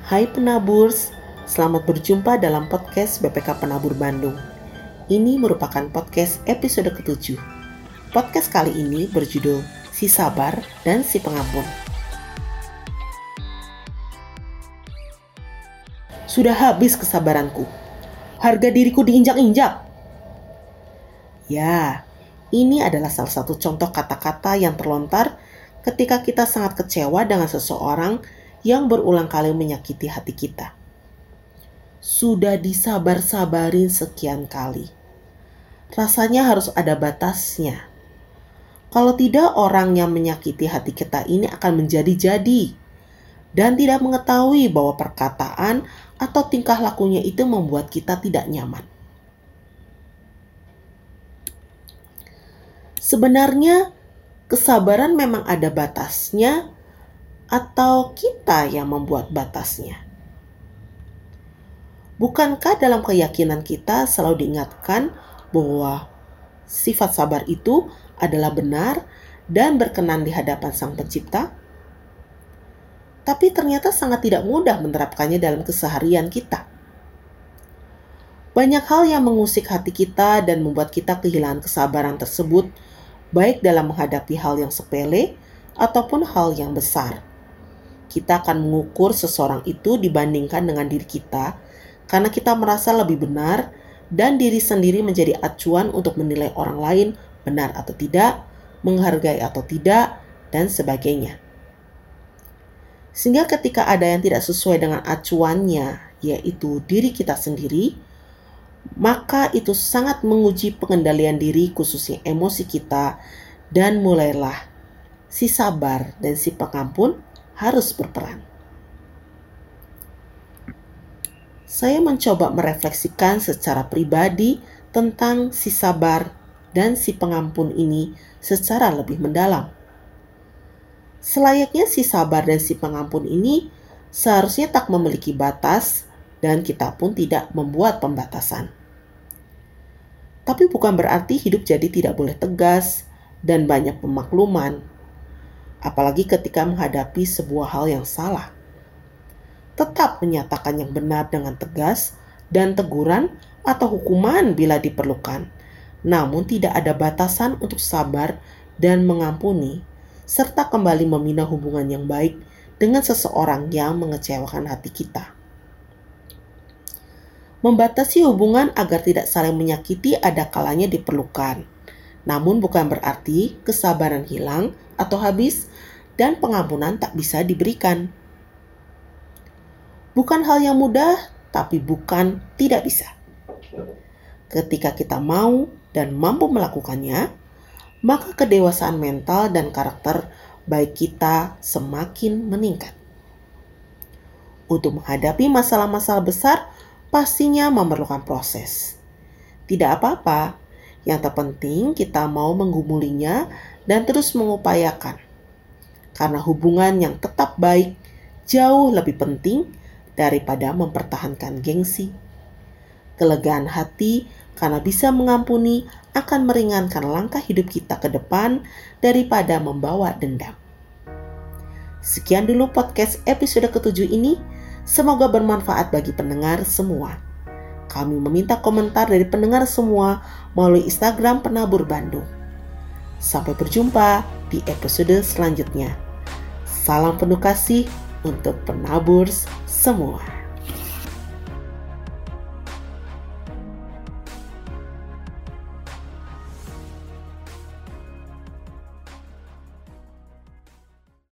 Hai penaburs, selamat berjumpa dalam podcast BPK Penabur Bandung. Ini merupakan podcast episode ketujuh. Podcast kali ini berjudul Si Sabar dan Si Pengampun. Sudah habis kesabaranku. Harga diriku diinjak-injak. Ya, ini adalah salah satu contoh kata-kata yang terlontar ketika kita sangat kecewa dengan seseorang yang berulang kali menyakiti hati kita. Sudah disabar-sabarin sekian kali. Rasanya harus ada batasnya. Kalau tidak, orang yang menyakiti hati kita ini akan menjadi-jadi dan tidak mengetahui bahwa perkataan atau tingkah lakunya itu membuat kita tidak nyaman. Sebenarnya kesabaran memang ada batasnya atau kita yang membuat batasnya? Bukankah dalam keyakinan kita selalu diingatkan bahwa sifat sabar itu adalah benar dan berkenan di hadapan Sang Pencipta? Tapi ternyata sangat tidak mudah menerapkannya dalam keseharian kita. Banyak hal yang mengusik hati kita dan membuat kita kehilangan kesabaran tersebut baik dalam menghadapi hal yang sepele ataupun hal yang besar. Kita akan mengukur seseorang itu dibandingkan dengan diri kita karena kita merasa lebih benar dan diri sendiri menjadi acuan untuk menilai orang lain benar atau tidak, menghargai atau tidak, dan sebagainya. Sehingga ketika ada yang tidak sesuai dengan acuannya, yaitu diri kita sendiri, maka itu sangat menguji pengendalian diri khususnya emosi kita dan mulailah si sabar dan si pengampun harus berperan. Saya mencoba merefleksikan secara pribadi tentang si sabar dan si pengampun ini secara lebih mendalam. Selayaknya si sabar dan si pengampun ini seharusnya tak memiliki batas dan kita pun tidak membuat pembatasan. Tapi bukan berarti hidup jadi tidak boleh tegas dan banyak pemakluman, apalagi ketika menghadapi sebuah hal yang salah. Tetap menyatakan yang benar dengan tegas dan teguran atau hukuman bila diperlukan, namun tidak ada batasan untuk sabar dan mengampuni, serta kembali membina hubungan yang baik dengan seseorang yang mengecewakan hati kita. Membatasi hubungan agar tidak saling menyakiti ada kalanya diperlukan. Namun bukan berarti kesabaran hilang atau habis dan pengampunan tak bisa diberikan. Bukan hal yang mudah, tapi bukan tidak bisa. Ketika kita mau dan mampu melakukannya, maka kedewasaan mental dan karakter baik kita semakin meningkat. Untuk menghadapi masalah-masalah besar, pastinya memerlukan proses. Tidak apa-apa, yang terpenting kita mau menggumulinya dan terus mengupayakan. Karena hubungan yang tetap baik jauh lebih penting daripada mempertahankan gengsi. Kelegaan hati karena bisa mengampuni akan meringankan langkah hidup kita ke depan daripada membawa dendam. Sekian dulu podcast episode ketujuh ini. Semoga bermanfaat bagi pendengar semua. Kami meminta komentar dari pendengar semua melalui Instagram Penabur Bandung. Sampai berjumpa di episode selanjutnya. Salam penuh kasih untuk penabur semua.